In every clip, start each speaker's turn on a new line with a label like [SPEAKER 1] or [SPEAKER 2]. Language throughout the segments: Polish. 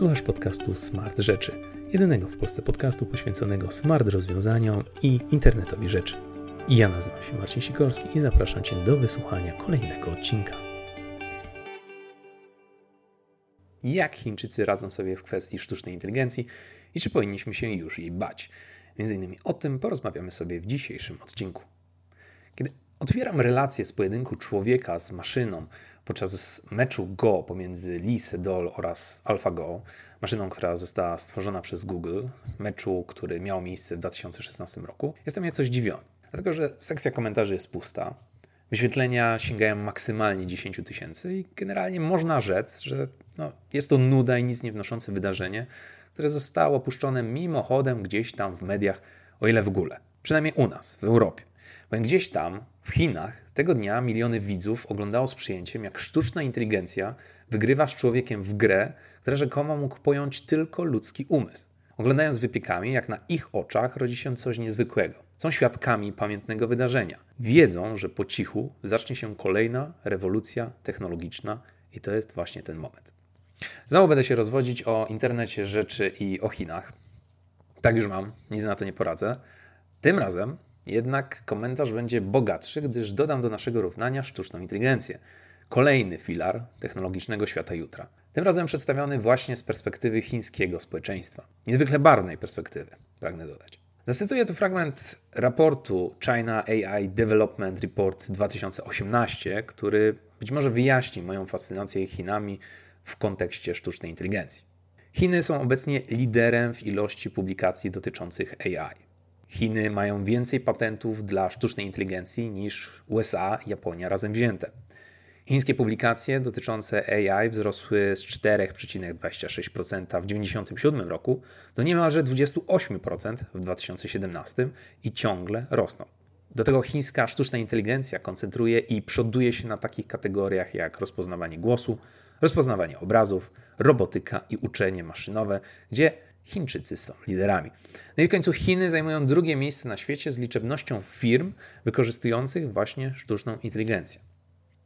[SPEAKER 1] Słuchasz podcastu Smart Rzeczy, jedynego w Polsce podcastu poświęconego smart rozwiązaniom i internetowi rzeczy. Ja nazywam się Marcin Sikorski i zapraszam Cię do wysłuchania kolejnego odcinka. Jak Chińczycy radzą sobie w kwestii sztucznej inteligencji i czy powinniśmy się już jej bać? Między innymi o tym porozmawiamy sobie w dzisiejszym odcinku. Kiedy otwieram relację z pojedynku człowieka z maszyną podczas meczu Go pomiędzy Lee Sedol oraz AlphaGo, maszyną, która została stworzona przez Google, meczu, który miał miejsce w 2016 roku, jestem nieco zdziwiony. Dlatego, że sekcja komentarzy jest pusta, wyświetlenia sięgają maksymalnie 10 tysięcy i generalnie można rzec, że no, jest to nuda i nic nie wnoszące wydarzenie, które zostało opuszczone mimochodem gdzieś tam w mediach, o ile w ogóle. Przynajmniej u nas, w Europie. Bo gdzieś tam, w Chinach, tego dnia miliony widzów oglądało z przyjęciem, jak sztuczna inteligencja wygrywa z człowiekiem w grę, która rzekomo mógł pojąć tylko ludzki umysł. Oglądając wypiekami, jak na ich oczach rodzi się coś niezwykłego. Są świadkami pamiętnego wydarzenia. Wiedzą, że po cichu zacznie się kolejna rewolucja technologiczna i to jest właśnie ten moment. Znowu będę się rozwodzić o internecie rzeczy i o Chinach. Tak już mam, nic na to nie poradzę. Tym razem jednak komentarz będzie bogatszy, gdyż dodam do naszego równania sztuczną inteligencję. Kolejny filar technologicznego świata jutra. Tym razem przedstawiony właśnie z perspektywy chińskiego społeczeństwa. Niezwykle barwnej perspektywy, pragnę dodać. Zacytuję tu fragment raportu China AI Development Report 2018, który być może wyjaśni moją fascynację Chinami w kontekście sztucznej inteligencji. Chiny są obecnie liderem w ilości publikacji dotyczących AI. Chiny mają więcej patentów dla sztucznej inteligencji niż USA i Japonia razem wzięte. Chińskie publikacje dotyczące AI wzrosły z 4,26% w 1997 roku do niemalże 28% w 2017 i ciągle rosną. Do tego chińska sztuczna inteligencja koncentruje i przoduje się na takich kategoriach jak rozpoznawanie głosu, rozpoznawanie obrazów, robotyka i uczenie maszynowe, gdzie Chińczycy są liderami. No i w końcu Chiny zajmują drugie miejsce na świecie z liczebnością firm wykorzystujących właśnie sztuczną inteligencję.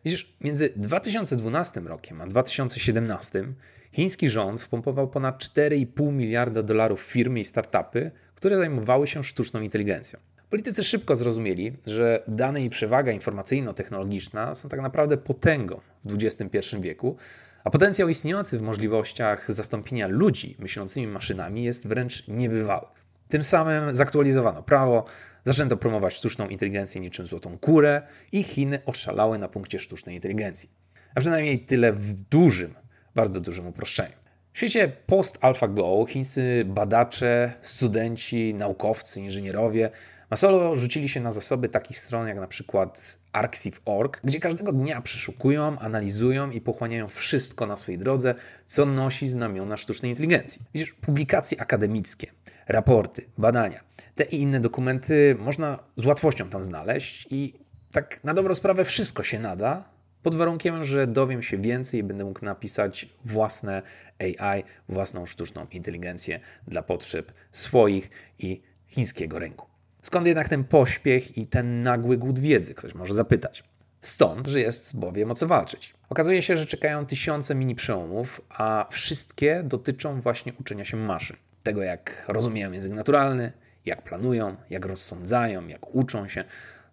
[SPEAKER 1] Widzisz, między 2012 rokiem a 2017 chiński rząd wpompował ponad 4,5 miliarda dolarów firmy i startupy, które zajmowały się sztuczną inteligencją. Politycy szybko zrozumieli, że dane i przewaga informacyjno-technologiczna są tak naprawdę potęgą w XXI wieku, a potencjał istniejący w możliwościach zastąpienia ludzi myślącymi maszynami jest wręcz niebywały. Tym samym zaktualizowano prawo, zaczęto promować sztuczną inteligencję niczym złotą kurę i Chiny oszalały na punkcie sztucznej inteligencji. A przynajmniej tyle w dużym, bardzo dużym uproszczeniu. W świecie post-AlphaGo chińscy badacze, studenci, naukowcy, inżynierowie Masolo rzucili się na zasoby takich stron jak na przykład Arxiv.org, gdzie każdego dnia przeszukują, analizują i pochłaniają wszystko na swojej drodze, co nosi znamiona sztucznej inteligencji. Widzisz, publikacje akademickie, raporty, badania, te i inne dokumenty można z łatwością tam znaleźć i tak na dobrą sprawę wszystko się nada, pod warunkiem, że dowiem się więcej i będę mógł napisać własne AI, własną sztuczną inteligencję dla potrzeb swoich i chińskiego rynku. Skąd jednak ten pośpiech i ten nagły głód wiedzy, ktoś może zapytać. Stąd, że jest bowiem o co walczyć. Okazuje się, że czekają tysiące mini przełomów, a wszystkie dotyczą właśnie uczenia się maszyn. Tego, jak rozumieją język naturalny, jak planują, jak rozsądzają, jak uczą się,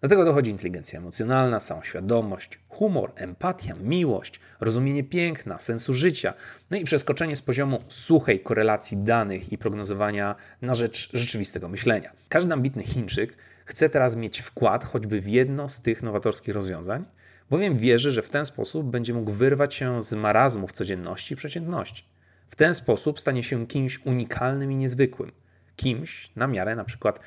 [SPEAKER 1] do tego dochodzi inteligencja emocjonalna, samoświadomość, humor, empatia, miłość, rozumienie piękna, sensu życia, no i przeskoczenie z poziomu suchej korelacji danych i prognozowania na rzecz rzeczywistego myślenia. Każdy ambitny Chińczyk chce teraz mieć wkład choćby w jedno z tych nowatorskich rozwiązań, bowiem wierzy, że w ten sposób będzie mógł wyrwać się z marazmów codzienności i przeciętności. W ten sposób stanie się kimś unikalnym i niezwykłym. Kimś na miarę na przykład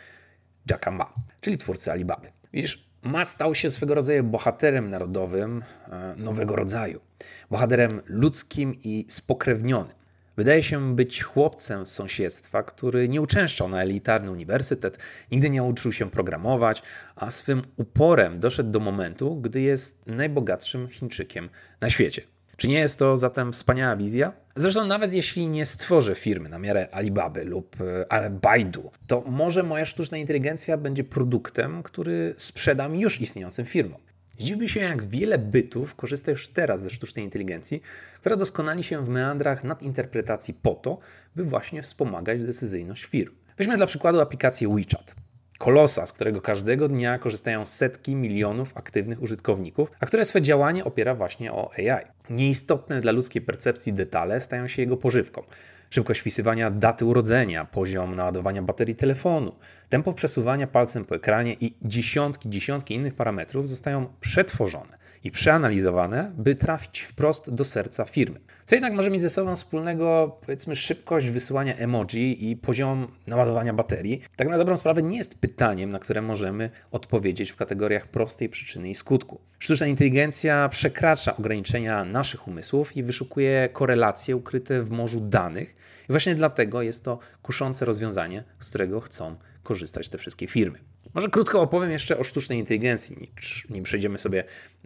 [SPEAKER 1] Jacka Ma, czyli twórcy Alibaby. Widzisz, Ma stał się swego rodzaju bohaterem narodowym e, nowego rodzaju. Bohaterem ludzkim i spokrewnionym. Wydaje się być chłopcem z sąsiedztwa, który nie uczęszczał na elitarny uniwersytet, nigdy nie uczył się programować, a swym uporem doszedł do momentu, gdy jest najbogatszym Chińczykiem na świecie. Czy nie jest to zatem wspaniała wizja? Zresztą nawet jeśli nie stworzę firmy na miarę Alibaby lub e, Baidu, to może moja sztuczna inteligencja będzie produktem, który sprzedam już istniejącym firmom. Zdziwiłby się, jak wiele bytów korzysta już teraz ze sztucznej inteligencji, która doskonali się w meandrach nadinterpretacji po to, by właśnie wspomagać decyzyjność firm. Weźmy dla przykładu aplikację WeChat. Kolosa, z którego każdego dnia korzystają setki milionów aktywnych użytkowników, a które swe działanie opiera właśnie o AI. Nieistotne dla ludzkiej percepcji detale stają się jego pożywką. Szybkość wpisywania daty urodzenia, poziom naładowania baterii telefonu, tempo przesuwania palcem po ekranie i dziesiątki, dziesiątki innych parametrów zostają przetworzone i przeanalizowane, by trafić wprost do serca firmy. Co jednak może mieć ze sobą wspólnego, powiedzmy, szybkość wysyłania emoji i poziom naładowania baterii, tak na dobrą sprawę nie jest pytaniem, na które możemy odpowiedzieć w kategoriach prostej przyczyny i skutku. Sztuczna inteligencja przekracza ograniczenia naszych umysłów i wyszukuje korelacje ukryte w morzu danych, i właśnie dlatego jest to kuszące rozwiązanie, z którego chcą korzystać te wszystkie firmy. Może krótko opowiem jeszcze o sztucznej inteligencji, nim przejdziemy sobie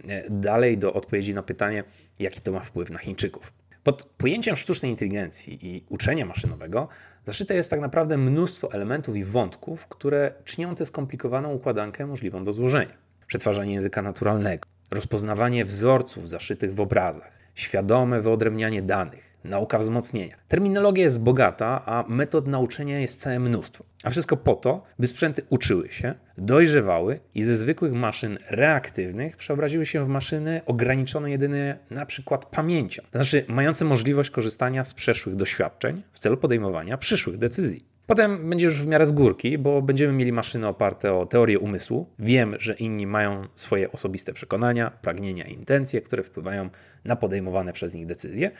[SPEAKER 1] e, dalej do odpowiedzi na pytanie, jaki to ma wpływ na Chińczyków. Pod pojęciem sztucznej inteligencji i uczenia maszynowego zaszyte jest tak naprawdę mnóstwo elementów i wątków, które czynią tę skomplikowaną układankę możliwą do złożenia. Przetwarzanie języka naturalnego, rozpoznawanie wzorców zaszytych w obrazach, świadome wyodrębnianie danych, nauka wzmocnienia. Terminologia jest bogata, a metod nauczenia jest całe mnóstwo. A wszystko po to, by sprzęty uczyły się, dojrzewały i ze zwykłych maszyn reaktywnych przeobraziły się w maszyny ograniczone jedynie na przykład pamięcią, to znaczy mające możliwość korzystania z przeszłych doświadczeń w celu podejmowania przyszłych decyzji. Potem będzie już w miarę z górki, bo będziemy mieli maszyny oparte o teorię umysłu. Wiem, że inni mają swoje osobiste przekonania, pragnienia i intencje, które wpływają na podejmowane przez nich decyzje.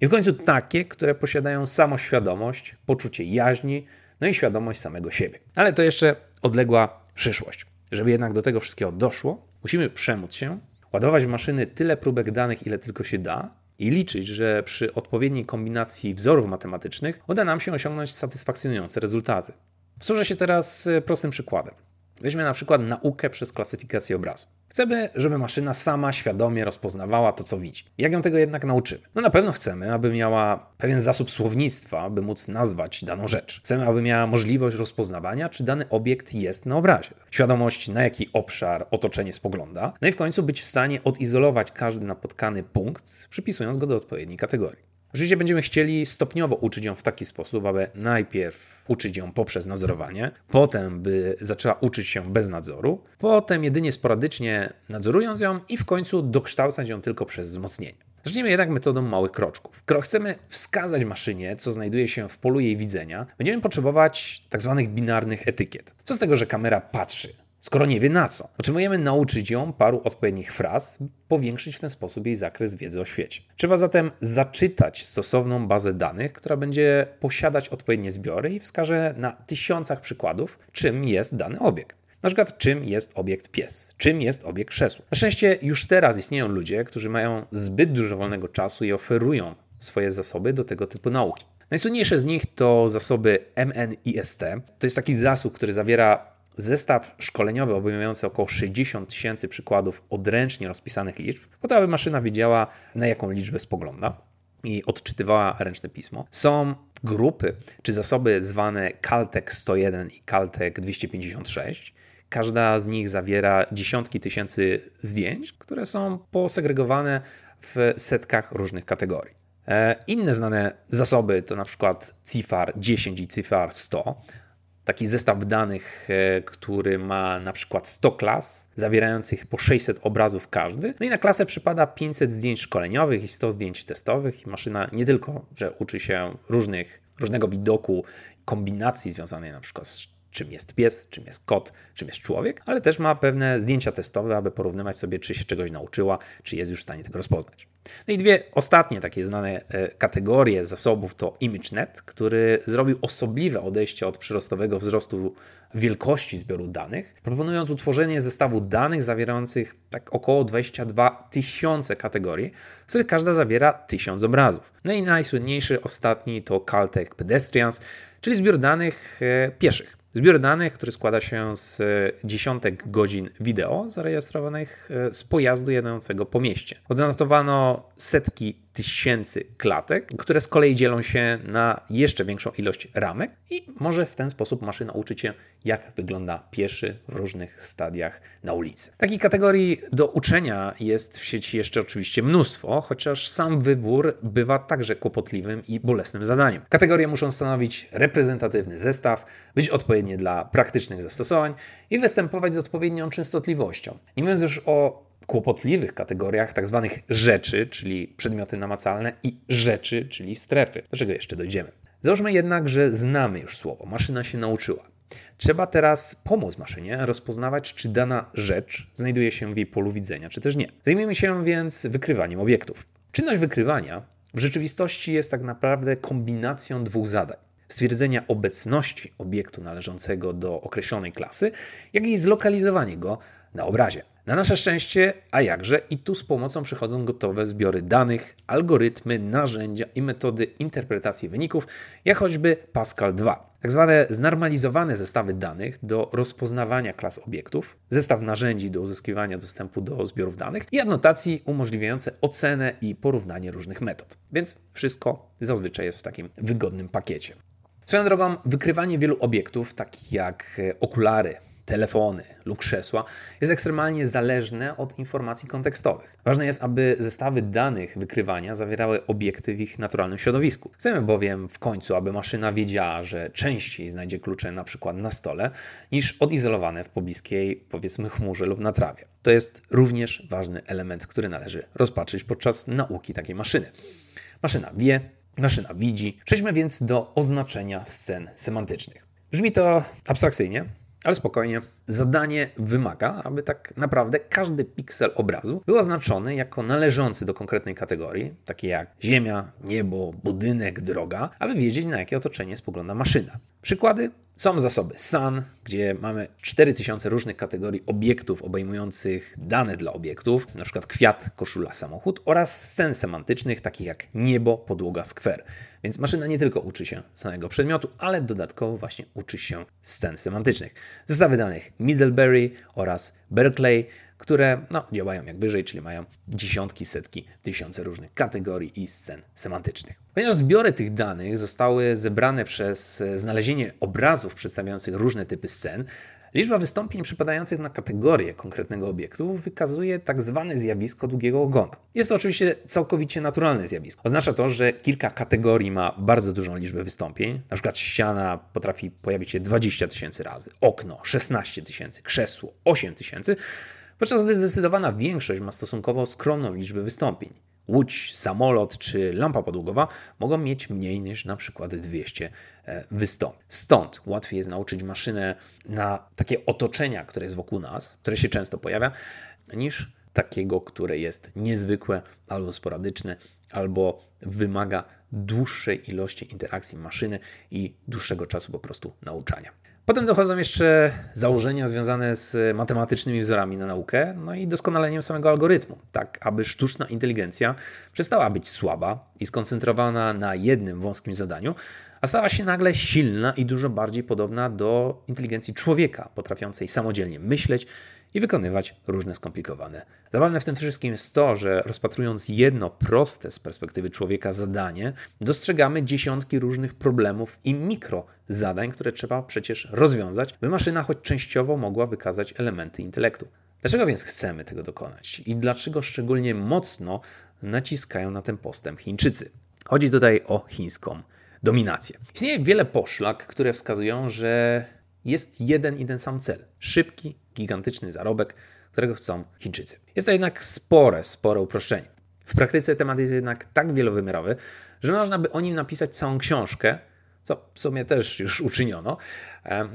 [SPEAKER 1] I w końcu takie, które posiadają samoświadomość, poczucie jaźni, no i świadomość samego siebie. Ale to jeszcze odległa przyszłość. Żeby jednak do tego wszystkiego doszło, musimy przemóc się, ładować w maszyny tyle próbek danych, ile tylko się da, i liczyć, że przy odpowiedniej kombinacji wzorów matematycznych uda nam się osiągnąć satysfakcjonujące rezultaty. Posłużę się teraz prostym przykładem. Weźmy na przykład naukę przez klasyfikację obrazu. Chcemy, żeby maszyna sama świadomie rozpoznawała to, co widzi. Jak ją tego jednak nauczymy? No na pewno chcemy, aby miała pewien zasób słownictwa, by móc nazwać daną rzecz. Chcemy, aby miała możliwość rozpoznawania, czy dany obiekt jest na obrazie. Świadomość, na jaki obszar otoczenie spogląda. No i w końcu być w stanie odizolować każdy napotkany punkt, przypisując go do odpowiedniej kategorii. Oczywiście będziemy chcieli stopniowo uczyć ją w taki sposób, aby najpierw uczyć ją poprzez nadzorowanie, potem by zaczęła uczyć się bez nadzoru, potem jedynie sporadycznie nadzorując ją i w końcu dokształcać ją tylko przez wzmocnienie. Zacznijmy jednak metodą małych kroczków. Skoro chcemy wskazać maszynie, co znajduje się w polu jej widzenia, będziemy potrzebować tzw. Tak binarnych etykiet. Co z tego, że kamera patrzy skoro nie wie na co. Potrzebujemy nauczyć ją paru odpowiednich fraz, powiększyć w ten sposób jej zakres wiedzy o świecie. Trzeba zatem zaczytać stosowną bazę danych, która będzie posiadać odpowiednie zbiory i wskaże na tysiącach przykładów, czym jest dany obiekt. Na przykład, czym jest obiekt pies, czym jest obiekt krzesło. Na szczęście już teraz istnieją ludzie, którzy mają zbyt dużo wolnego czasu i oferują swoje zasoby do tego typu nauki. Najsłynniejsze z nich to zasoby MNIST. To jest taki zasób, który zawiera Zestaw szkoleniowy obejmujący około 60 tysięcy przykładów odręcznie rozpisanych liczb, po to, aby maszyna wiedziała, na jaką liczbę spogląda i odczytywała ręczne pismo. Są grupy czy zasoby zwane Caltech 101 i Caltech 256. Każda z nich zawiera dziesiątki tysięcy zdjęć, które są posegregowane w setkach różnych kategorii. E, inne znane zasoby to na przykład CIFAR 10 i CIFAR 100 taki zestaw danych, e, który ma na przykład 100 klas, zawierających po 600 obrazów każdy. No i na klasę przypada 500 zdjęć szkoleniowych i 100 zdjęć testowych. I maszyna nie tylko, że uczy się różnych, różnego widoku, kombinacji związanej na przykład z czym jest pies, czym jest kot, czym jest człowiek, ale też ma pewne zdjęcia testowe, aby porównywać sobie, czy się czegoś nauczyła, czy jest już w stanie tego rozpoznać. No i dwie ostatnie takie znane e, kategorie zasobów to ImageNet, który zrobił osobliwe odejście od przyrostowego wzrostu wielkości zbioru danych, proponując utworzenie zestawu danych zawierających tak około 22 tysiące kategorii, z których każda zawiera tysiąc obrazów. No i najsłynniejszy ostatni to Caltech Pedestrians, czyli zbiór danych e, pieszych. Zbiór danych, który składa się z dziesiątek godzin wideo zarejestrowanych e, z pojazdu jadącego po mieście. Odnotowano setki tysięcy klatek, które z kolei dzielą się na jeszcze większą ilość ramek i może w ten sposób maszyna uczyć się, jak wygląda pieszy w różnych stadiach na ulicy. Takich kategorii do uczenia jest w sieci jeszcze oczywiście mnóstwo, chociaż sam wybór bywa także kłopotliwym i bolesnym zadaniem. Kategorie muszą stanowić reprezentatywny zestaw, być odpowiednie dla praktycznych zastosowań i występować z odpowiednią częstotliwością. Nie mówiąc już o kłopotliwych kategoriach tak zwanych rzeczy, czyli przedmioty namacalne i rzeczy, czyli strefy. Do czego jeszcze dojdziemy? Załóżmy jednak, że znamy już słowo, maszyna się nauczyła. Trzeba teraz pomóc maszynie rozpoznawać, czy dana rzecz znajduje się w jej polu widzenia, czy też nie. Zajmiemy się więc wykrywaniem obiektów. Czynność wykrywania w rzeczywistości jest tak naprawdę kombinacją dwóch zadań stwierdzenia obecności obiektu należącego do określonej klasy, jak i zlokalizowanie go na obrazie. Na nasze szczęście, a jakże, i tu z pomocą przychodzą gotowe zbiory danych, algorytmy, narzędzia i metody interpretacji wyników, jak choćby Pascal 2. Tak zwane znormalizowane zestawy danych do rozpoznawania klas obiektów, zestaw narzędzi do uzyskiwania dostępu do zbiorów danych i anotacji umożliwiające ocenę i porównanie różnych metod. Więc wszystko zazwyczaj jest w takim wygodnym pakiecie. Swoją drogą, wykrywanie wielu obiektów, takich jak okulary, telefony lub krzesła, jest ekstremalnie zależne od informacji kontekstowych. Ważne jest, aby zestawy danych wykrywania zawierały obiekty w ich naturalnym środowisku. Chcemy bowiem w końcu, aby maszyna wiedziała, że częściej znajdzie klucze na przykład na stole, niż odizolowane w pobliskiej, powiedzmy, chmurze lub na trawie. To jest również ważny element, który należy rozpatrzyć podczas nauki takiej maszyny. Maszyna wie, maszyna widzi. Przejdźmy więc do oznaczenia scen semantycznych. Brzmi to abstrakcyjnie, ale spokojnie, zadanie wymaga, aby tak naprawdę każdy piksel obrazu był oznaczony jako należący do konkretnej kategorii, takie jak ziemia, niebo, budynek, droga, aby wiedzieć na jakie otoczenie spogląda maszyna. Przykłady są zasoby SAN, gdzie mamy 4000 różnych kategorii obiektów obejmujących dane dla obiektów, np. kwiat, koszula, samochód oraz scen semantycznych takich jak niebo, podłoga, skwer. Więc maszyna nie tylko uczy się samego przedmiotu, ale dodatkowo właśnie uczy się scen semantycznych. Zestawy danych Middlebury oraz Berkeley które no, działają jak wyżej, czyli mają dziesiątki, setki, tysiące różnych kategorii i scen semantycznych. Ponieważ zbiory tych danych zostały zebrane przez znalezienie obrazów przedstawiających różne typy scen, Liczba wystąpień przypadających na kategorię konkretnego obiektu wykazuje tak zwane zjawisko długiego ogona. Jest to oczywiście całkowicie naturalne zjawisko. Oznacza to, że kilka kategorii ma bardzo dużą liczbę wystąpień. Na przykład ściana potrafi pojawić się 20 tysięcy razy, okno 16 tysięcy, krzesło 8 tysięcy, podczas gdy zdecydowana większość ma stosunkowo skromną liczbę wystąpień. Łódź, samolot czy lampa podługowa mogą mieć mniej niż na przykład 200 e, wystąpień. Stąd łatwiej jest nauczyć maszynę na takie otoczenia, które jest wokół nas, które się często pojawia, niż takiego, które jest niezwykłe albo sporadyczne, albo wymaga dłuższej ilości interakcji maszyny i dłuższego czasu po prostu nauczania. Potem dochodzą jeszcze założenia związane z matematycznymi wzorami na naukę, no i doskonaleniem samego algorytmu, tak aby sztuczna inteligencja przestała być słaba i skoncentrowana na jednym wąskim zadaniu, a stała się nagle silna i dużo bardziej podobna do inteligencji człowieka, potrafiącej samodzielnie myśleć i wykonywać różne skomplikowane. Zabawne w tym wszystkim jest to, że rozpatrując jedno proste z perspektywy człowieka zadanie, dostrzegamy dziesiątki różnych problemów i mikro zadań, które trzeba przecież rozwiązać, by maszyna choć częściowo mogła wykazać elementy intelektu. Dlaczego więc chcemy tego dokonać i dlaczego szczególnie mocno naciskają na ten postęp Chińczycy? Chodzi tutaj o chińską dominację. Istnieje wiele poszlak, które wskazują, że jest jeden i ten sam cel szybki, gigantyczny zarobek, którego chcą Chińczycy. Jest to jednak spore, spore uproszczenie. W praktyce temat jest jednak tak wielowymiarowy, że można by o nim napisać całą książkę, co w sumie też już uczyniono.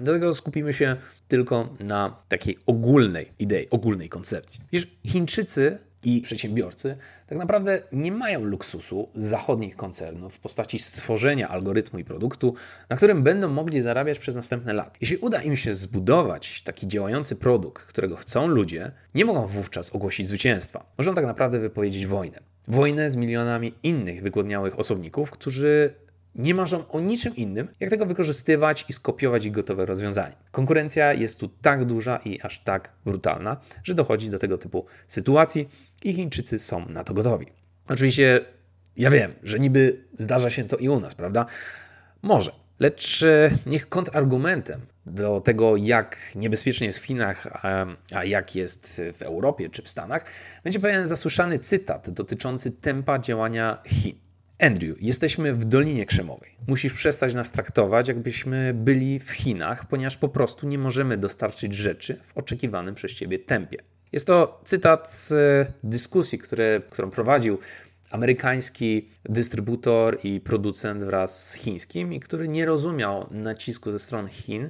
[SPEAKER 1] Dlatego skupimy się tylko na takiej ogólnej idei, ogólnej koncepcji. Wiesz, Chińczycy i przedsiębiorcy tak naprawdę nie mają luksusu zachodnich koncernów w postaci stworzenia algorytmu i produktu, na którym będą mogli zarabiać przez następne lata. Jeśli uda im się zbudować taki działający produkt, którego chcą ludzie, nie mogą wówczas ogłosić zwycięstwa. Możą tak naprawdę wypowiedzieć wojnę. Wojnę z milionami innych wygłodniałych osobników, którzy nie marzą o niczym innym, jak tego wykorzystywać i skopiować ich gotowe rozwiązanie. Konkurencja jest tu tak duża i aż tak brutalna, że dochodzi do tego typu sytuacji i Chińczycy są na to gotowi. Oczywiście Ja wiem, że niby zdarza się to i u nas, prawda? Może. Lecz e, niech kontrargumentem do tego, jak niebezpiecznie jest w Chinach, a, a, jak jest w Europie czy w Stanach, będzie pewien zasłyszany cytat dotyczący tempa działania Chin. Andrew, jesteśmy w Dolinie Krzemowej. Musisz przestać nas traktować, jakbyśmy byli w Chinach, ponieważ po prostu nie możemy dostarczyć rzeczy w oczekiwanym przez ciebie tempie. Jest to cytat z dyskusji, które, którą prowadził amerykański dystrybutor i producent wraz z chińskim, i który nie rozumiał nacisku ze strony Chin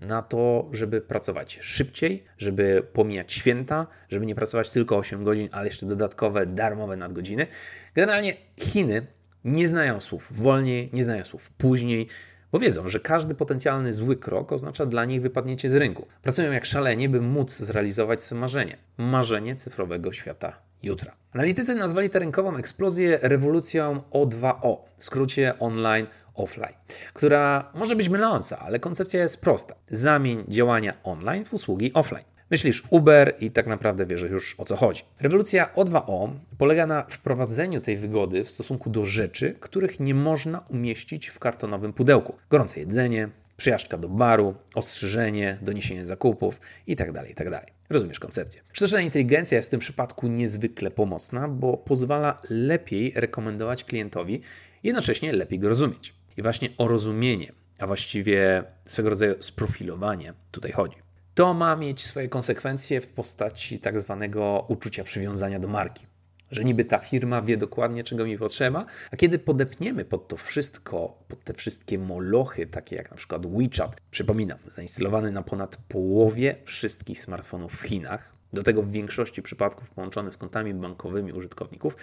[SPEAKER 1] na to, żeby pracować szybciej, żeby pomijać święta, żeby nie pracować tylko 8 godzin, ale jeszcze dodatkowe darmowe nadgodziny. Generalnie Chiny nie znają słów wolniej, nie znają słów później, bo wiedzą, że każdy potencjalny zły krok oznacza dla nich wypadnięcie z rynku. Pracują jak szalenie, by móc zrealizować swoje marzenie marzenie cyfrowego świata jutra. Analitycy nazwali tę rynkową eksplozję rewolucją O2O, w skrócie online offline, która może być myląca, ale koncepcja jest prosta. Zamień działania online w usługi offline. Myślisz Uber i tak naprawdę wiesz już o co chodzi. Rewolucja O2O polega na wprowadzeniu tej wygody w stosunku do rzeczy, których nie można umieścić w kartonowym pudełku. Gorące jedzenie, przyjażdżka do baru, ostrzyżenie, doniesienie zakupów itd. Tak itd. Tak Rozumiesz koncepcję. Sztuczna inteligencja jest w tym przypadku niezwykle pomocna, bo pozwala lepiej rekomendować klientowi, jednocześnie lepiej go rozumieć. I właśnie o rozumienie, a właściwie swego rodzaju sprofilowanie tutaj chodzi. To ma mieć swoje konsekwencje w postaci tak zwanego uczucia przywiązania do marki. Że niby ta firma wie dokładnie, czego mi potrzeba, a kiedy podepniemy pod to wszystko, pod te wszystkie molochy, takie jak na przykład WeChat, przypominam, zainstalowany na ponad połowie wszystkich smartfonów w Chinach, do tego w większości przypadków połączony z kontami bankowymi użytkowników,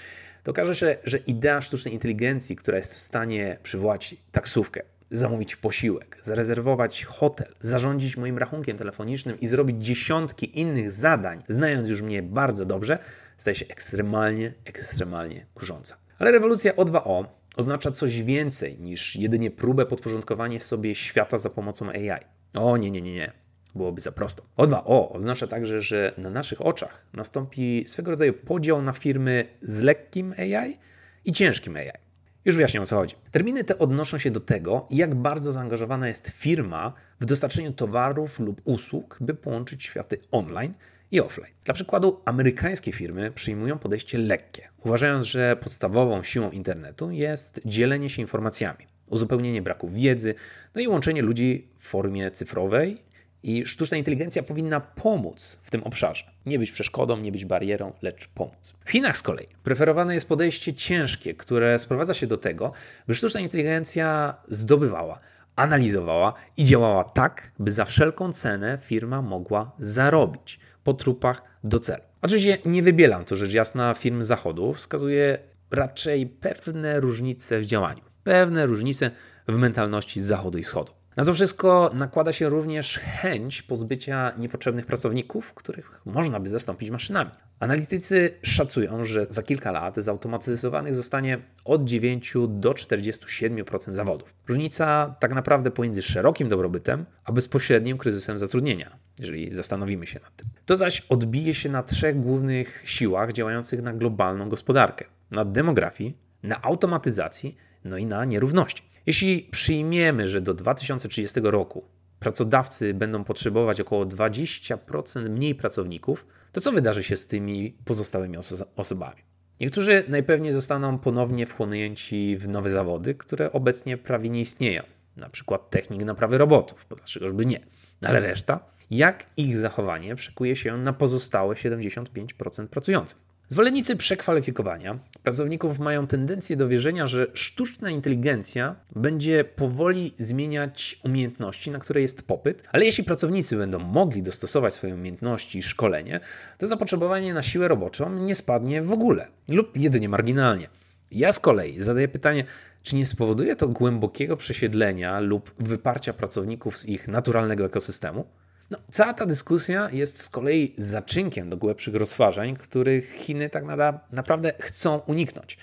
[SPEAKER 1] to okaże się, że idea sztucznej inteligencji, która jest w stanie przywołać taksówkę, zamówić posiłek, zarezerwować hotel, zarządzić moim rachunkiem telefonicznym i zrobić dziesiątki innych zadań, znając już mnie bardzo dobrze, staje się ekstremalnie, ekstremalnie kurząca. Ale rewolucja O2O oznacza coś więcej niż jedynie próbę podporządkowania sobie świata za pomocą AI. O nie, nie, nie, nie. Byłoby za prosto. O2O oznacza także, że na naszych oczach nastąpi swego rodzaju podział na firmy z lekkim AI i ciężkim AI. Już wyjaśnię o co chodzi. Terminy te odnoszą się do tego, jak bardzo zaangażowana jest firma w dostarczeniu towarów lub usług, by połączyć światy online i offline. Dla przykładu, amerykańskie firmy przyjmują podejście lekkie, uważając, że podstawową siłą internetu jest dzielenie się informacjami, uzupełnienie braku wiedzy, no i łączenie ludzi w formie cyfrowej i sztuczna inteligencja powinna pomóc w tym obszarze. Nie być przeszkodą, nie być barierą, lecz pomóc. W Chinach z kolei preferowane jest podejście ciężkie, które sprowadza się do tego, by sztuczna inteligencja zdobywała, analizowała i działała tak, by za wszelką cenę firma mogła zarobić po trupach do celu. Oczywiście nie wybielam to rzecz jasna firm zachodu, wskazuje raczej pewne różnice w działaniu, pewne różnice w mentalności zachodu i wschodu. Na to wszystko nakłada się również chęć pozbycia niepotrzebnych pracowników, których można by zastąpić maszynami. Analitycy szacują, że za kilka lat zautomatyzowanych zostanie od 9 do 47% zawodów. Różnica tak naprawdę pomiędzy szerokim dobrobytem a bezpośrednim kryzysem zatrudnienia, jeżeli zastanowimy się nad tym. To zaś odbije się na trzech głównych siłach działających na globalną gospodarkę: na demografii, na automatyzacji, no i na nierówności. Jeśli przyjmiemy, że do 2030 roku pracodawcy będą potrzebować około 20% mniej pracowników, to co wydarzy się z tymi pozostałymi oso osobami? Niektórzy najpewniej zostaną ponownie wchłonięci w nowe zawody, które obecnie prawie nie istnieją, na przykład technik naprawy robotów, bo dlaczegożby nie. Ale reszta, jak ich zachowanie przekuje się na pozostałe 75% pracujących? Zwolennicy przekwalifikowania pracowników mają tendencję do wierzenia, że sztuczna inteligencja będzie powoli zmieniać umiejętności, na które jest popyt, ale jeśli pracownicy będą mogli dostosować swoje umiejętności i szkolenie, to zapotrzebowanie na siłę roboczą nie spadnie w ogóle lub jedynie marginalnie. Ja z kolei zadaję pytanie, czy nie spowoduje to głębokiego przesiedlenia lub wyparcia pracowników z ich naturalnego ekosystemu? No, cała ta dyskusja jest z kolei zaczynkiem do głębszych rozważań, których Chiny tak naprawdę chcą uniknąć.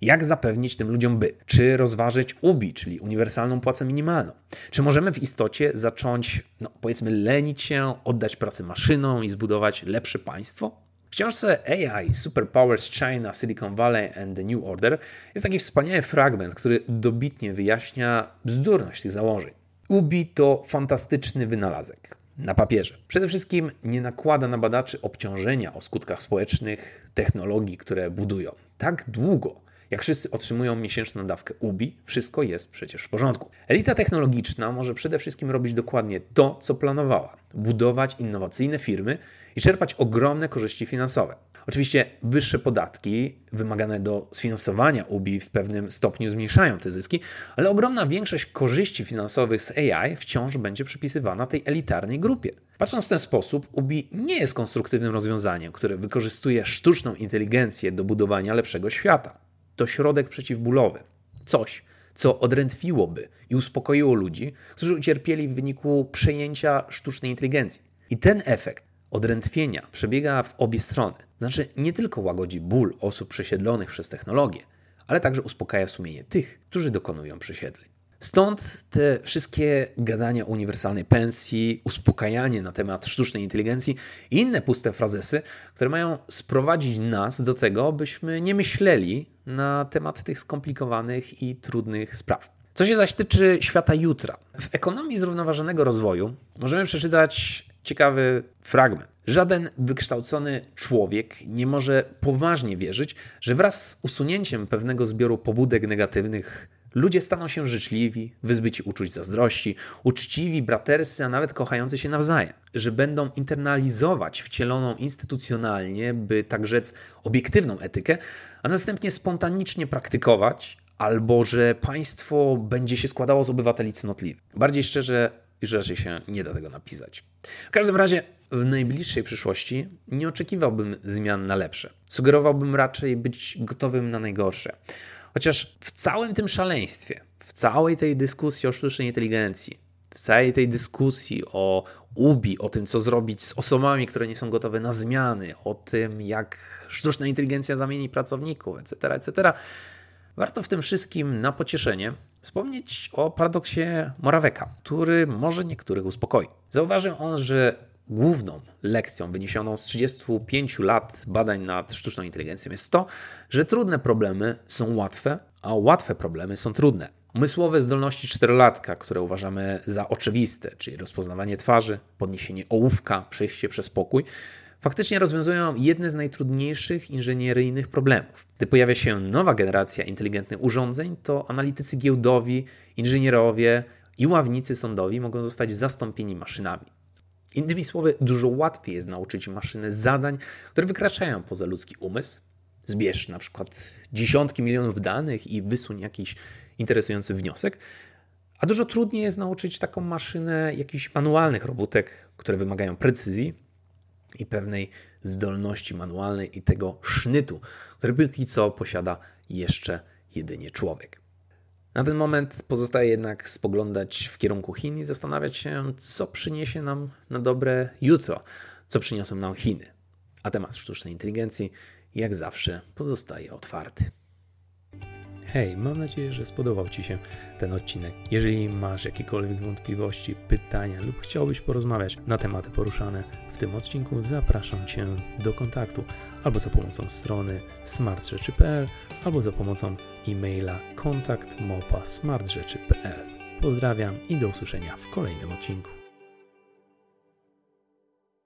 [SPEAKER 1] Jak zapewnić tym ludziom by? Czy rozważyć UBI, czyli uniwersalną płacę minimalną? Czy możemy w istocie zacząć, no, powiedzmy, lenić się, oddać pracę maszynom i zbudować lepsze państwo? książce AI Superpowers China, Silicon Valley and the New Order jest taki wspaniały fragment, który dobitnie wyjaśnia bzdurność tych założeń. UBI to fantastyczny wynalazek na papierze. Przede wszystkim nie nakłada na badaczy obciążenia o skutkach społecznych technologii, które budują. Tak długo, jak wszyscy otrzymują miesięczną dawkę UBI, wszystko jest przecież w porządku. Elita technologiczna może przede wszystkim robić dokładnie to, co planowała: budować innowacyjne firmy i czerpać ogromne korzyści finansowe. Oczywiście wyższe podatki wymagane do sfinansowania UBI w pewnym stopniu zmniejszają te zyski, ale ogromna większość korzyści finansowych z AI wciąż będzie przypisywana tej elitarnej grupie. Patrząc w ten sposób, UBI nie jest konstruktywnym rozwiązaniem, które wykorzystuje sztuczną inteligencję do budowania lepszego świata. To środek przeciwbólowy. Coś, co odrętwiłoby i uspokoiło ludzi, którzy ucierpieli w wyniku przejęcia sztucznej inteligencji. I ten efekt odrętwienia przebiega w obie strony. Znaczy nie tylko łagodzi ból osób przesiedlonych przez technologię, ale także uspokaja sumienie tych, którzy dokonują przesiedleń. Stąd te wszystkie gadania o uniwersalnej pensji, uspokajanie na temat sztucznej inteligencji i inne puste frazesy, które mają sprowadzić nas do tego, byśmy nie myśleli na temat tych skomplikowanych i trudnych spraw. Co się zaś tyczy świata jutra. W ekonomii zrównoważonego rozwoju możemy przeczytać ciekawy fragment. Żaden wykształcony człowiek nie może poważnie wierzyć, że wraz z usunięciem pewnego zbioru pobudek negatywnych ludzie staną się życzliwi, wyzbyci uczuć zazdrości, uczciwi, braterscy, a nawet kochający się nawzajem. Że będą internalizować wcieloną instytucjonalnie, by tak rzec, obiektywną etykę, a następnie spontanicznie praktykować, albo że państwo będzie się składało z obywateli cnotliwych. Bardziej szczerze, już raczej się nie da tego napisać. W każdym razie w najbliższej przyszłości nie oczekiwałbym zmian na lepsze. Sugerowałbym raczej być gotowym na najgorsze. Chociaż w całym tym szaleństwie, w całej tej dyskusji o sztucznej inteligencji, w całej tej dyskusji o UBI, o tym, co zrobić z osobami, które nie są gotowe na zmiany, o tym, jak sztuczna inteligencja zamieni pracowników, etc., etc., warto w tym wszystkim na pocieszenie wspomnieć o paradoksie Moraweka, który może niektórych uspokoi. Zauważył on, że główną lekcją wyniesioną z 35 lat badań nad sztuczną inteligencją jest to, że trudne problemy są łatwe, a łatwe problemy są trudne. Umysłowe zdolności czterolatka, które uważamy za oczywiste, czyli rozpoznawanie twarzy, podniesienie ołówka, przejście przez pokój, faktycznie rozwiązują jedne z najtrudniejszych inżynieryjnych problemów. Gdy pojawia się nowa generacja inteligentnych urządzeń, to analitycy giełdowi, inżynierowie i ławnicy sądowi mogą zostać zastąpieni maszynami. Innymi słowy, dużo łatwiej jest nauczyć maszynę zadań, które wykraczają poza ludzki umysł. Zbierz na przykład dziesiątki milionów danych i wysuń jakiś interesujący wniosek, a dużo trudniej jest nauczyć taką maszynę jakichś manualnych robótek, które wymagają precyzji i pewnej zdolności manualnej i tego sznytu, który póki co posiada jeszcze jedynie człowiek. Na ten moment pozostaje jednak spoglądać w kierunku Chin i zastanawiać się, co przyniesie nam na dobre jutro, co przyniosą nam Chiny. A temat sztucznej inteligencji, jak zawsze, pozostaje otwarty. Hej, mam nadzieję, że spodobał Ci się ten odcinek. Jeżeli masz jakiekolwiek wątpliwości, pytania lub chciałbyś porozmawiać na tematy poruszane w tym odcinku, zapraszam Cię do kontaktu albo za pomocą strony smartrzeczy.pl, albo za pomocą e-maila kontakt Pozdrawiam i do usłyszenia w kolejnym odcinku.